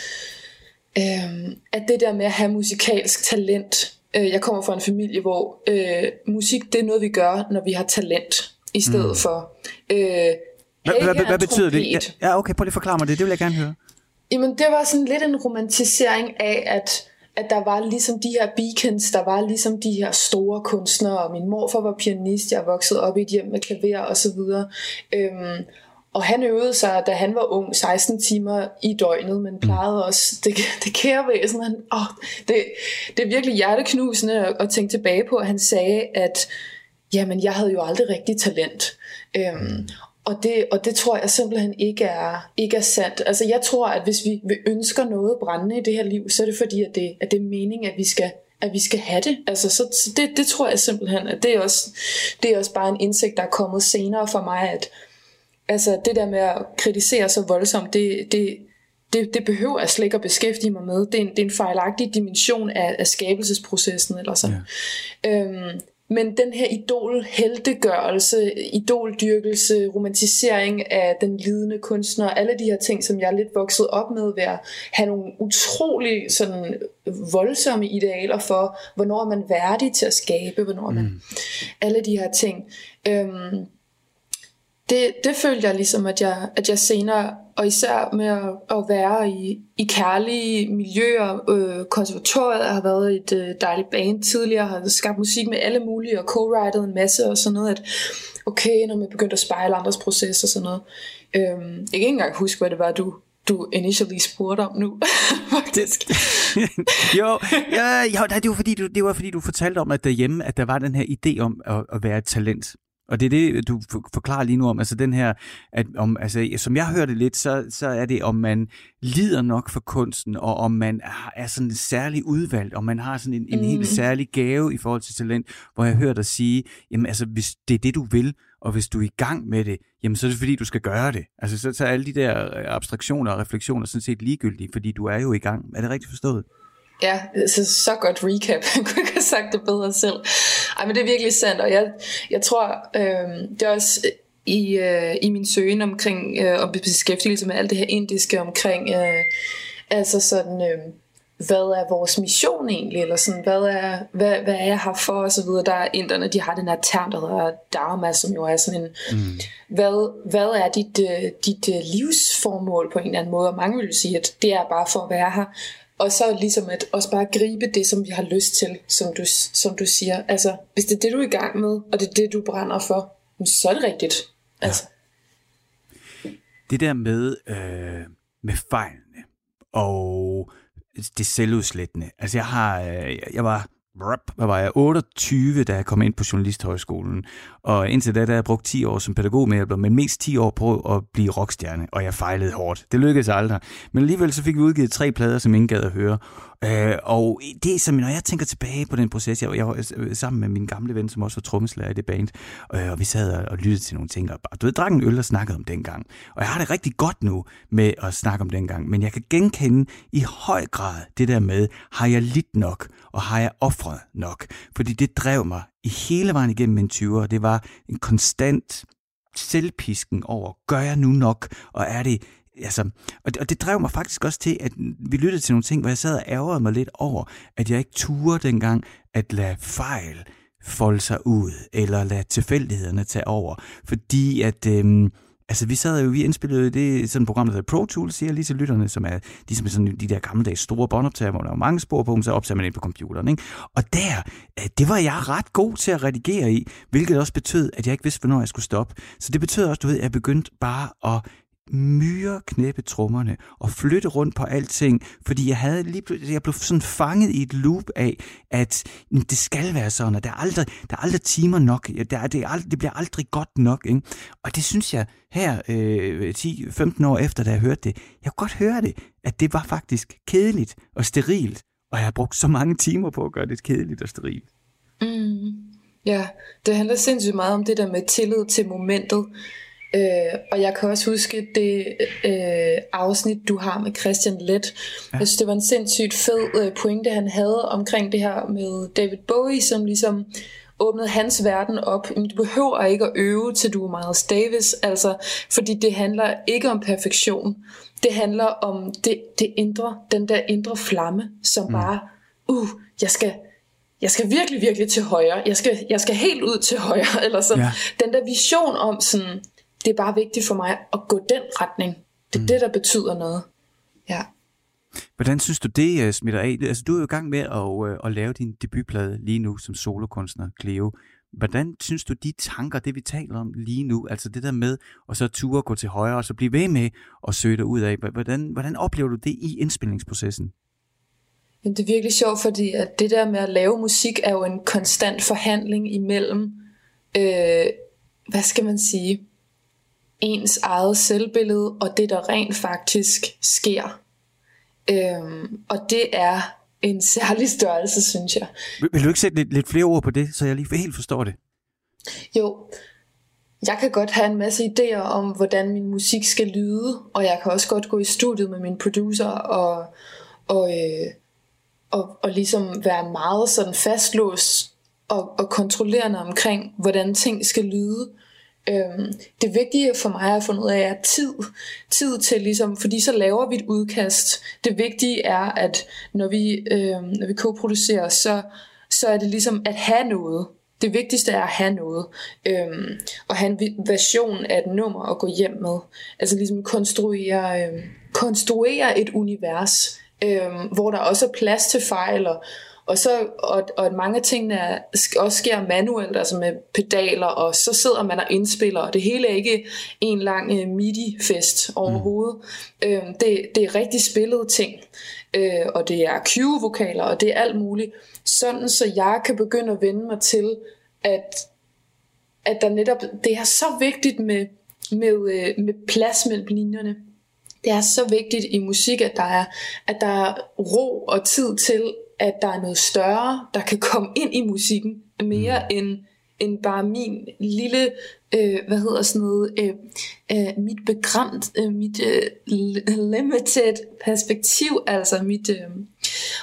øh, at det der med at have musikalsk talent, øh, jeg kommer fra en familie, hvor øh, musik, det er noget, vi gør, når vi har talent, i stedet mm. for, øh, Hvad, hvad, betyder det? Ja, ja, okay, prøv lige at forklare mig det, det vil jeg gerne høre. Jamen, det var sådan lidt en romantisering af, at at der var ligesom de her beacons, der var ligesom de her store kunstnere, og min morfar var pianist, jeg voksede op i et hjem med klaver og så videre. Øhm, og han øvede sig, da han var ung, 16 timer i døgnet, men plejede også det, det kære væsen. Han, åh, det, det er virkelig hjerteknusende at, at tænke tilbage på, at han sagde, at jamen, jeg havde jo aldrig rigtig talent. Øhm, og det, og det tror jeg simpelthen ikke er, ikke er sandt. Altså jeg tror, at hvis vi, vi ønsker noget brændende i det her liv, så er det fordi, at det, at det er meningen, at vi skal, at vi skal have det. Altså, så, så det, det tror jeg simpelthen, at det er, også, det er også bare en indsigt, der er kommet senere for mig, at altså, det der med at kritisere så voldsomt, det, det, det, det behøver jeg slet ikke at beskæftige mig med. Det er en, det er en fejlagtig dimension af, af skabelsesprocessen. Eller sådan. Ja. Øhm, men den her idol heldegørelse, idoldyrkelse, romantisering af den lidende kunstner, alle de her ting, som jeg er lidt vokset op med ved at have nogle utrolig sådan voldsomme idealer for, hvornår er man værdig til at skabe, hvornår man, mm. alle de her ting. Øhm, det, det følte jeg ligesom, at jeg, at jeg senere, og især med at, at være i, i kærlige miljøer, øh, konservatoriet, jeg har været i et øh, dejligt band tidligere, har skabt musik med alle mulige, og co-writet en masse og sådan noget, at okay, når man begyndte at spejle andres processer og sådan noget. Øhm, jeg kan ikke engang huske, hvad det var, du, du initially spurgte om nu, faktisk. jo, ja, jo det, var fordi, du, det var fordi, du fortalte om, at derhjemme, at der var den her idé om at, at være et talent. Og det er det, du forklarer lige nu om, altså den her, at om, altså, som jeg hørte lidt, så, så er det, om man lider nok for kunsten, og om man er, sådan særlig udvalgt, og man har sådan en, en mm. helt særlig gave i forhold til talent, hvor jeg hørte dig sige, jamen altså, hvis det er det, du vil, og hvis du er i gang med det, jamen så er det fordi, du skal gøre det. Altså så, så er alle de der abstraktioner og refleksioner sådan set ligegyldige, fordi du er jo i gang. Er det rigtigt forstået? Ja, så, så godt recap. Jeg kunne ikke have sagt det bedre selv. Ej, men det er virkelig sandt, og jeg, jeg tror, øh, det er også i, øh, i min søgen omkring øh, om beskæftigelse med alt det her indiske omkring, øh, altså sådan, øh, hvad er vores mission egentlig, eller sådan, hvad er, hvad, hvad er jeg her for, og så videre. Der er inderne, de har den her term, der hedder dharma, som jo er sådan en, mm. hvad, hvad er dit, øh, dit øh, livsformål på en eller anden måde, og mange vil sige, at det er bare for at være her, og så ligesom at også bare gribe det, som vi har lyst til, som du, som du siger. Altså, hvis det er det, du er i gang med, og det er det, du brænder for, så er det rigtigt. Altså. Ja. Det der med, øh, med fejlene og det selvudslættende. Altså, jeg har, øh, jeg var hvad var jeg, 28, da jeg kom ind på Journalisthøjskolen. Og indtil da, der har jeg brugt 10 år som pædagogmedhjælper, men mest 10 år på at blive rockstjerne, og jeg fejlede hårdt. Det lykkedes aldrig. Men alligevel så fik vi udgivet tre plader, som ingen gad at høre. Øh, og det er som, når jeg tænker tilbage på den proces, jeg, jeg var sammen med min gamle ven, som også var trommeslager i det band, øh, og vi sad og, og lyttede til nogle ting, og du ved, drak en øl og snakkede om dengang. Og jeg har det rigtig godt nu med at snakke om dengang, men jeg kan genkende i høj grad det der med, har jeg lidt nok, og har jeg offret nok? Fordi det drev mig i hele vejen igennem min 20'er. Det var en konstant selvpisken over, gør jeg nu nok, og er det altså, og, det, og det drev mig faktisk også til, at vi lyttede til nogle ting, hvor jeg sad og ærgerede mig lidt over, at jeg ikke turde dengang at lade fejl folde sig ud, eller lade tilfældighederne tage over. Fordi at, øhm, altså vi sad jo, vi indspillede det sådan et program, der hedder Pro Tools, siger lige til lytterne, som er ligesom sådan de der gammeldags store båndoptager, hvor der er mange spor på, så optager man ind på computeren. Ikke? Og der, øh, det var jeg ret god til at redigere i, hvilket også betød, at jeg ikke vidste, hvornår jeg skulle stoppe. Så det betød også, du ved, at jeg begyndte bare at myre knæppe trommerne og flytte rundt på alting, fordi jeg havde lige jeg blev sådan fanget i et loop af, at det skal være sådan, og der er aldrig, der er aldrig timer nok, der er, det, er aldrig, det bliver aldrig godt nok, ikke? og det synes jeg her øh, 10-15 år efter, da jeg hørte det, jeg kunne godt høre det, at det var faktisk kedeligt og sterilt, og jeg har brugt så mange timer på at gøre det kedeligt og sterilt. Mm. Ja, det handler sindssygt meget om det der med tillid til momentet, Øh, og jeg kan også huske det øh, afsnit, du har med Christian Let. Ja. Jeg synes, det var en sindssygt fed øh, pointe, han havde omkring det her med David Bowie, som ligesom åbnede hans verden op. Men du behøver ikke at øve, til du er Miles Davis, altså, fordi det handler ikke om perfektion. Det handler om det, det indre, den der indre flamme, som mm. bare, uh, jeg skal, jeg skal virkelig, virkelig til højre. Jeg skal, jeg skal helt ud til højre. Eller sådan. Ja. Den der vision om sådan, det er bare vigtigt for mig at gå den retning. Det er mm. det, der betyder noget. Ja. Hvordan synes du, det uh, smitter af? Altså, du er jo i gang med at, uh, at lave din debutplade lige nu som solokunstner, Cleo. Hvordan synes du, de tanker, det vi taler om lige nu, altså det der med at så ture gå til højre, og så blive ved med at søge dig ud af, hvordan, hvordan oplever du det i indspilningsprocessen? Jamen, det er virkelig sjovt, fordi at det der med at lave musik er jo en konstant forhandling imellem, øh, hvad skal man sige, ens eget selvbillede og det, der rent faktisk sker. Øhm, og det er en særlig størrelse, synes jeg. Vil, vil du ikke sætte lidt, lidt flere ord på det, så jeg lige helt forstår det? Jo, jeg kan godt have en masse idéer om, hvordan min musik skal lyde, og jeg kan også godt gå i studiet med min producer og, og, øh, og, og ligesom være meget sådan fastlåst og, og kontrollerende omkring, hvordan ting skal lyde. Øhm, det vigtige for mig at finde ud af er tid. Tid til ligesom, fordi så laver vi et udkast. Det vigtige er, at når vi, øhm, når vi koproducerer, så, så er det ligesom at have noget. Det vigtigste er at have noget. Øhm, og have en version af et nummer at gå hjem med. Altså ligesom konstruere, øhm, konstruere et univers, øhm, hvor der også er plads til fejl og, og, så, og, og mange af tingene er, også sker manuelt, altså med pedaler, og så sidder man og indspiller, og det hele er ikke en lang uh, MIDI-fest overhovedet. Mm. Øhm, det, det er rigtig spillede ting, øh, og det er cue-vokaler, og det er alt muligt. Sådan, så jeg kan begynde at vende mig til, at, at der netop, det er så vigtigt med, med, øh, med plads mellem linjerne. Det er så vigtigt i musik, at der er, at der er ro og tid til at der er noget større, der kan komme ind i musikken, mere mm. end, end bare min lille, øh, hvad hedder sådan noget, øh, øh, mit begrænset, øh, mit øh, limited perspektiv, altså mit, øh,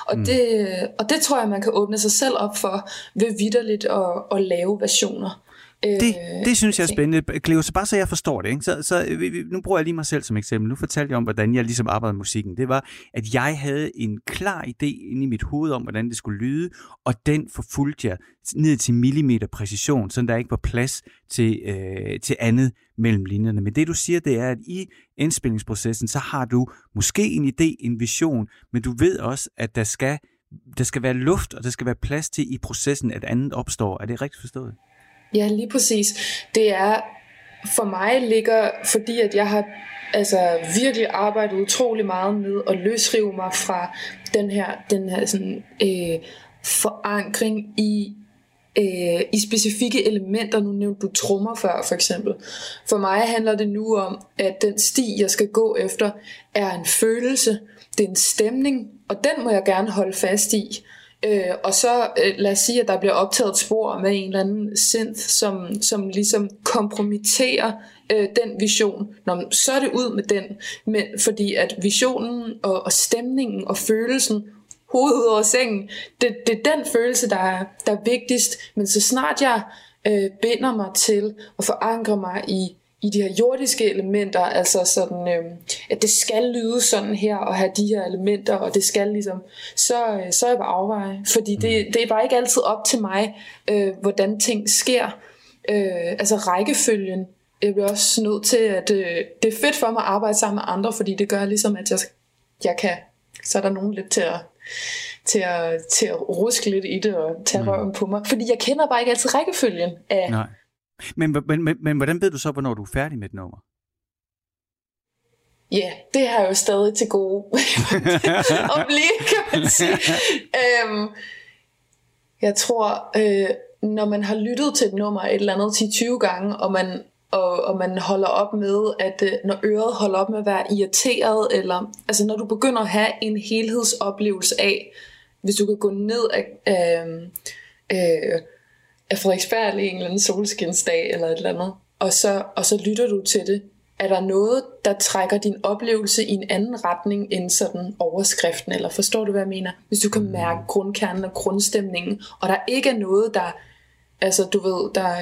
og, mm. det, og det tror jeg, man kan åbne sig selv op for, ved vidderligt at, at lave versioner. Det, øh, det synes jeg er spændende. Cleo, så bare så jeg forstår det. Ikke? Så, så, nu bruger jeg lige mig selv som eksempel. Nu fortalte jeg om, hvordan jeg ligesom arbejdede med musikken. Det var, at jeg havde en klar idé inde i mit hoved om, hvordan det skulle lyde, og den forfulgte jeg ned til millimeter præcision, så der ikke var plads til, øh, til andet mellem linjerne. Men det du siger, det er, at i indspillingsprocessen, så har du måske en idé, en vision, men du ved også, at der skal, der skal være luft, og der skal være plads til i processen, at andet opstår. Er det rigtigt forstået? Ja, lige præcis. Det er for mig ligger, fordi at jeg har altså virkelig arbejdet utrolig meget med at løsrive mig fra den her, den her sådan, øh, forankring i øh, i specifikke elementer. Nu nævnte du trommer før, for eksempel. For mig handler det nu om, at den sti, jeg skal gå efter, er en følelse, det er en stemning, og den må jeg gerne holde fast i. Øh, og så øh, lad os sige, at der bliver optaget et spor med en eller anden synth, som, som ligesom kompromitterer øh, den vision. Nå, så er det ud med den. Men, fordi at visionen og, og stemningen og følelsen hovedet over sengen, det, det er den følelse, der er, der er vigtigst. Men så snart jeg øh, binder mig til at forankre mig i i de her jordiske elementer, altså sådan, øh, at det skal lyde sådan her, og have de her elementer, og det skal ligesom, så, øh, så er jeg på afveje. Fordi det, mm. det er bare ikke altid op til mig, øh, hvordan ting sker. Øh, altså rækkefølgen. Jeg bliver også nødt til, at øh, det er fedt for mig at arbejde sammen med andre, fordi det gør ligesom, at jeg, jeg kan, så er der nogen lidt til at, til at, til at ruske lidt i det og tage mm. røven på mig. Fordi jeg kender bare ikke altid rækkefølgen af, Nej men, men, men, men hvordan ved du så, hvornår du er færdig med et nummer? Ja, yeah, det har jeg jo stadig til gode om lige, kan man sige. øhm, jeg tror, øh, når man har lyttet til et nummer et eller andet 10-20 gange, og man, og, og man holder op med, at øh, når øret holder op med at være irriteret, eller altså når du begynder at have en helhedsoplevelse af, hvis du kan gå ned af, øh, øh, af Frederiksberg en eller anden solskinsdag eller et eller andet, og så, og så lytter du til det. Er der noget, der trækker din oplevelse i en anden retning end sådan overskriften, eller forstår du, hvad jeg mener? Hvis du kan mærke grundkernen og grundstemningen, og der ikke er noget, der, altså du ved, der,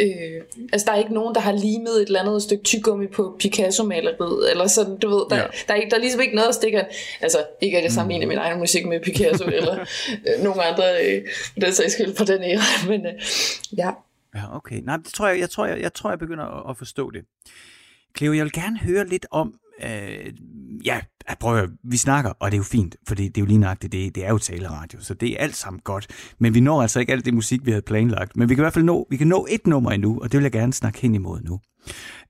øh, altså der er ikke nogen, der har limet et eller andet stykke tyggegummi på Picasso-maleriet, eller sådan, du ved, der, Ja. der, er, ikke- der er ligesom ikke noget, der stikker, altså ikke at jeg sammenligner min egen musik med Picasso, eller øh, nogen andre, øh, den sags skyld på den æra, men øh, ja. Ja, okay. Nej, det tror jeg, jeg, tror, jeg, jeg tror, jeg begynder at, at forstå det. Cleo, jeg vil gerne høre lidt om, øh, ja, at prøv at, vi snakker, og det er jo fint, for det, det er jo lige nøjagtigt, det, det er jo taleradio, så det er alt sammen godt. Men vi når altså ikke alt det musik, vi havde planlagt. Men vi kan i hvert fald nå, vi kan nå et nummer endnu, og det vil jeg gerne snakke hen imod nu.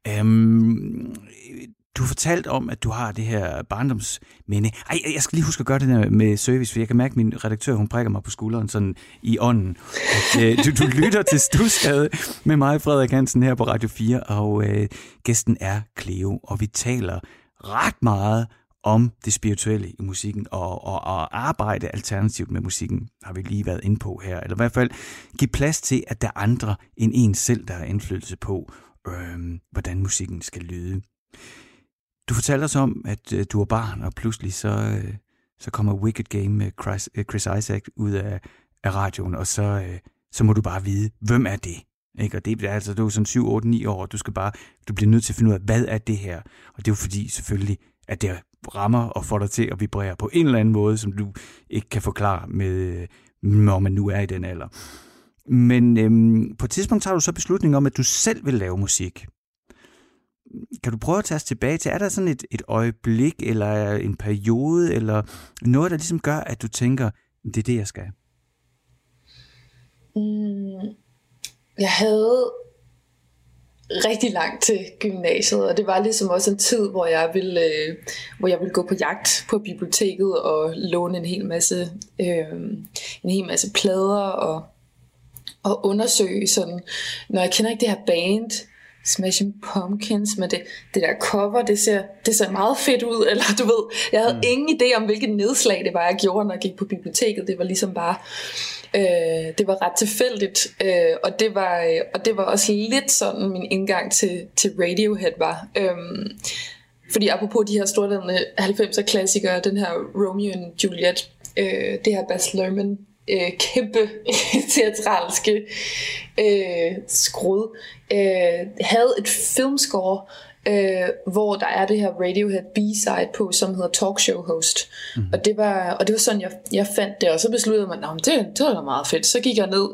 Øhm, du har fortalt om, at du har det her barndomsminde. Ej, jeg skal lige huske at gøre det der med service, for jeg kan mærke, at min redaktør, hun prikker mig på skulderen sådan i ånden. At, øh, du, du lytter til Stusgade med mig, Frederik Hansen, her på Radio 4, og øh, gæsten er Cleo, og vi taler ret meget om det spirituelle i musikken, og, og, og arbejde alternativt med musikken, har vi lige været inde på her. Eller i hvert fald give plads til, at der er andre end en selv, der har indflydelse på, øh, hvordan musikken skal lyde. Du fortalte os om, at øh, du var barn, og pludselig så, øh, så kommer Wicked Game med Chris, øh, Chris Isaac ud af, af radioen, og så, øh, så må du bare vide, hvem er det? Ikke? Og det er altså, du er sådan 7, 8, 9 år, og du skal bare, du bliver nødt til at finde ud af, hvad er det her? Og det er jo fordi selvfølgelig, at det rammer og får dig til at vibrere på en eller anden måde, som du ikke kan forklare med, når man nu er i den alder. Men øhm, på et tidspunkt tager du så beslutning om, at du selv vil lave musik. Kan du prøve at tage os tilbage til, er der sådan et, et øjeblik, eller en periode, eller noget, der ligesom gør, at du tænker, det er det, jeg skal? Mm, jeg havde rigtig langt til gymnasiet, og det var ligesom også en tid, hvor jeg ville, øh, hvor jeg ville gå på jagt på biblioteket og låne en hel masse, øh, en hel masse plader og, og undersøge sådan, når jeg kender ikke det her band, Smashing Pumpkins, men det, det der cover, det ser, det ser meget fedt ud, eller du ved, jeg havde mm. ingen idé om, hvilket nedslag det var, jeg gjorde, når jeg gik på biblioteket. Det var ligesom bare, øh, det var ret tilfældigt, øh, og, det var, øh, og det var også lidt sådan, min indgang til, til Radiohead var. Øh, fordi apropos de her storladende 90'er klassikere, den her Romeo and Juliet, øh, det her Baz Luhrmann øh, kæmpe teatralske øh, skrud, øh, havde et filmscore, øh, hvor der er det her Radiohead B-side på, som hedder Talkshow Host. Mm. Og, det var, og det var sådan, jeg, jeg fandt det, og så besluttede man, at det, det var da meget fedt. Så gik jeg ned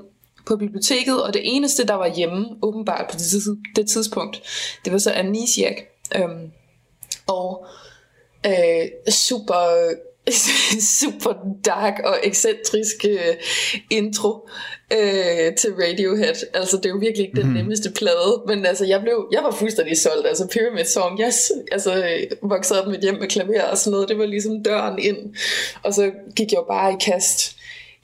på biblioteket, og det eneste, der var hjemme, åbenbart på det, det tidspunkt, det var så Amnesiac. Øhm, og øh, super super dark og ekscentrisk øh, intro øh, til Radiohead. Altså det er jo virkelig ikke den mm. nemmeste plade, men altså jeg blev, jeg var fuldstændig solgt. Altså Pyramid Song, jeg altså, øh, voksede op med hjem med klaver og sådan noget, det var ligesom døren ind. Og så gik jeg jo bare i kast.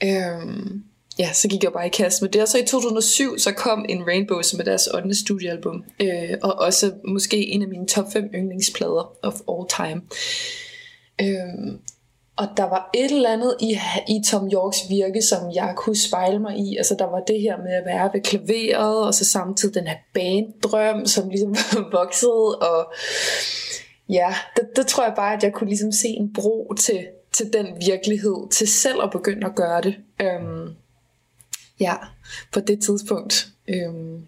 Øhm, ja, så gik jeg bare i kast med det. Og så i 2007, så kom In Rainbow, som er deres 8. studiealbum. Øh, og også måske en af mine top 5 yndlingsplader of all time. Øhm, og der var et eller andet i, i Tom Yorks virke, som jeg kunne spejle mig i. Altså der var det her med at være ved klaveret, og så samtidig den her banddrøm, som ligesom voksede. Og ja, det, det tror jeg bare, at jeg kunne ligesom se en bro til, til den virkelighed, til selv at begynde at gøre det. Øhm, ja, på det tidspunkt. Øhm,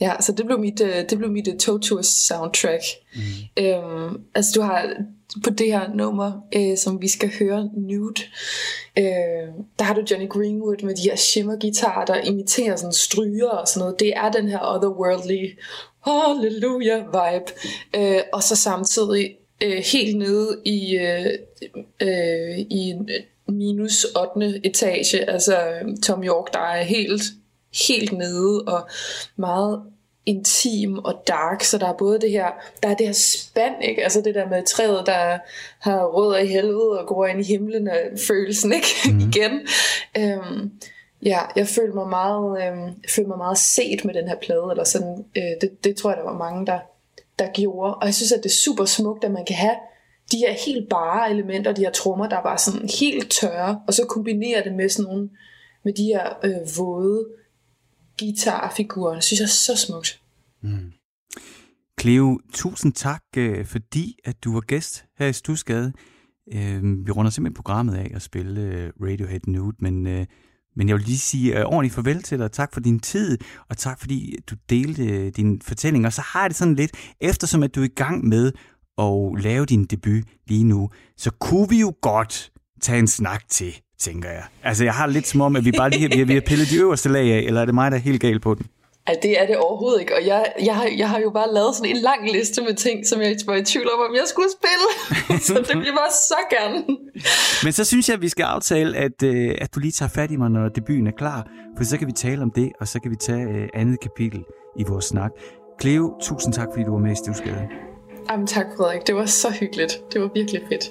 ja, så det blev mit, øh, det blev mit uh, Totours soundtrack. Mm. Øhm, altså du har på det her nummer, øh, som vi skal høre, Nude, øh, der har du Johnny Greenwood med de her shimmer-gitarer, der imiterer sådan stryger og sådan noget. Det er den her otherworldly hallelujah vibe. Øh, og så samtidig øh, helt nede i, øh, øh, i minus 8. etage, altså Tom York, der er helt, helt nede og meget intim og dark, så der er både det her, der er det her spand, ikke? altså det der med træet, der har rødder i helvede og går ind i himlen, og følelsen, ikke? Mm. Igen. Øhm, ja, jeg følte mig meget, øhm, jeg følte mig meget set med den her plade, eller sådan, øh, det, det tror jeg, der var mange, der, der gjorde, og jeg synes, at det er super smukt, at man kan have de her helt bare elementer, de her trommer, der er bare sådan helt tørre, og så kombinere det med sådan nogle, med de her øh, våde guitarfiguren. Det synes jeg er så smukt. Mm. Cleo, tusind tak, øh, fordi at du var gæst her i Stusgade. Øh, vi runder simpelthen programmet af at spille øh, Radiohead Nude, men, men jeg vil lige sige øh, ordentligt farvel til dig. Tak for din tid, og tak fordi du delte øh, din fortælling. Og så har jeg det sådan lidt, eftersom at du er i gang med at lave din debut lige nu, så kunne vi jo godt tage en snak til, tænker jeg. Altså, jeg har lidt som om, at vi bare lige vi har, vi har pillet de øverste lag af, eller er det mig, der er helt gal på den? Ej, det er det overhovedet ikke. Og jeg, jeg, har, jeg har jo bare lavet sådan en lang liste med ting, som jeg var i tvivl om, om jeg skulle spille. så det bliver bare så gerne. Men så synes jeg, at vi skal aftale, at, øh, at du lige tager fat i mig, når debuten er klar. For så kan vi tale om det, og så kan vi tage øh, andet kapitel i vores snak. Cleo, tusind tak, fordi du var med i Stivskade. Jamen tak, Frederik. Det var så hyggeligt. Det var virkelig fedt.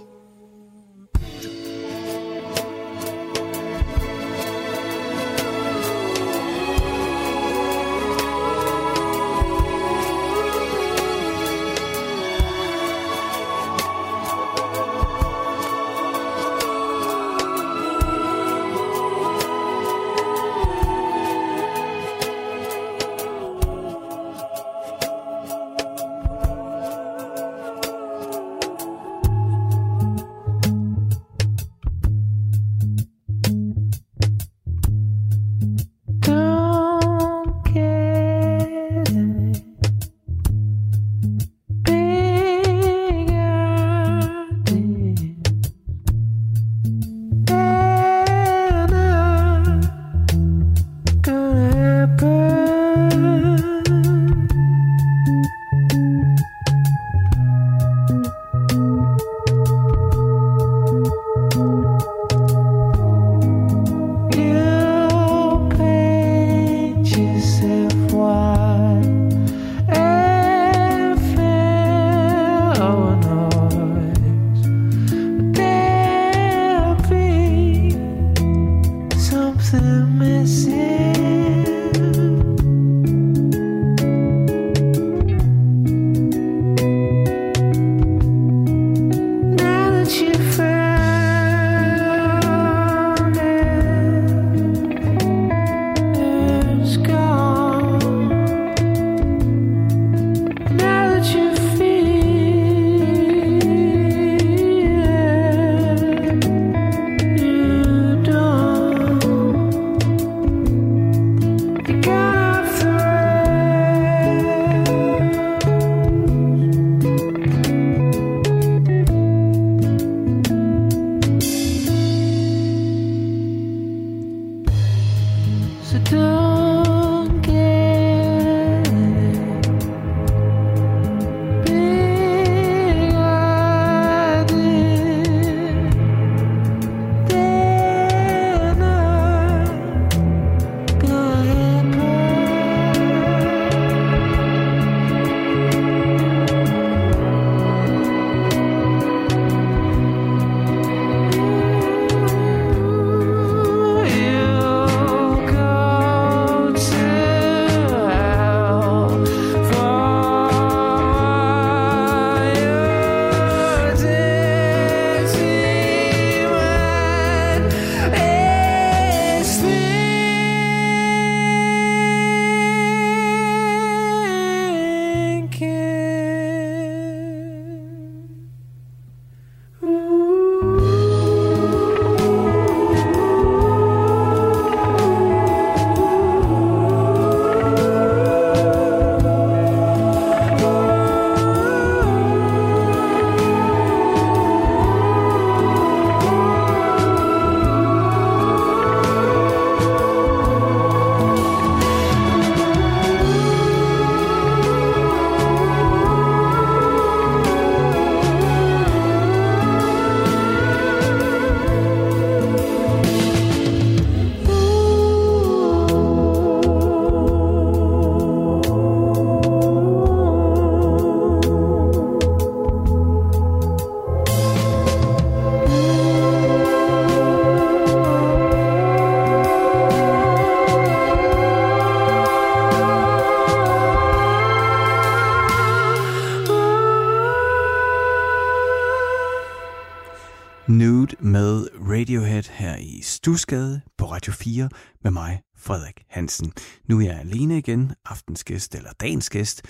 Nude på Radio 4 med mig, Frederik Hansen. Nu er jeg alene igen. Aftens gæst, eller dagens gæst,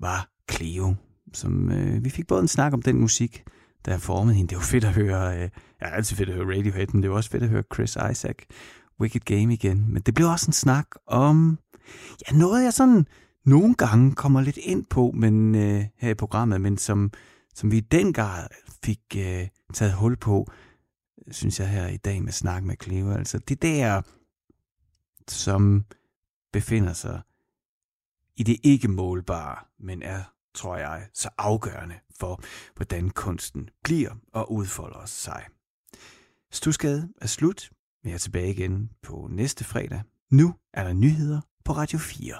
var Cleo, som øh, vi fik både en snak om den musik, der har formet hende. Det var fedt at høre, øh, ja, er altid fedt at høre Radiohead, men det var også fedt at høre Chris Isaac, Wicked Game igen. Men det blev også en snak om, ja, noget jeg sådan nogle gange kommer lidt ind på men øh, her i programmet, men som, som vi i den grad fik øh, taget hul på, synes jeg her i dag med snak med Cleo. Altså det der, som befinder sig i det ikke målbare, men er, tror jeg, så afgørende for, hvordan kunsten bliver og udfolder sig. Stusgade er slut. Vi er tilbage igen på næste fredag. Nu er der nyheder på Radio 4.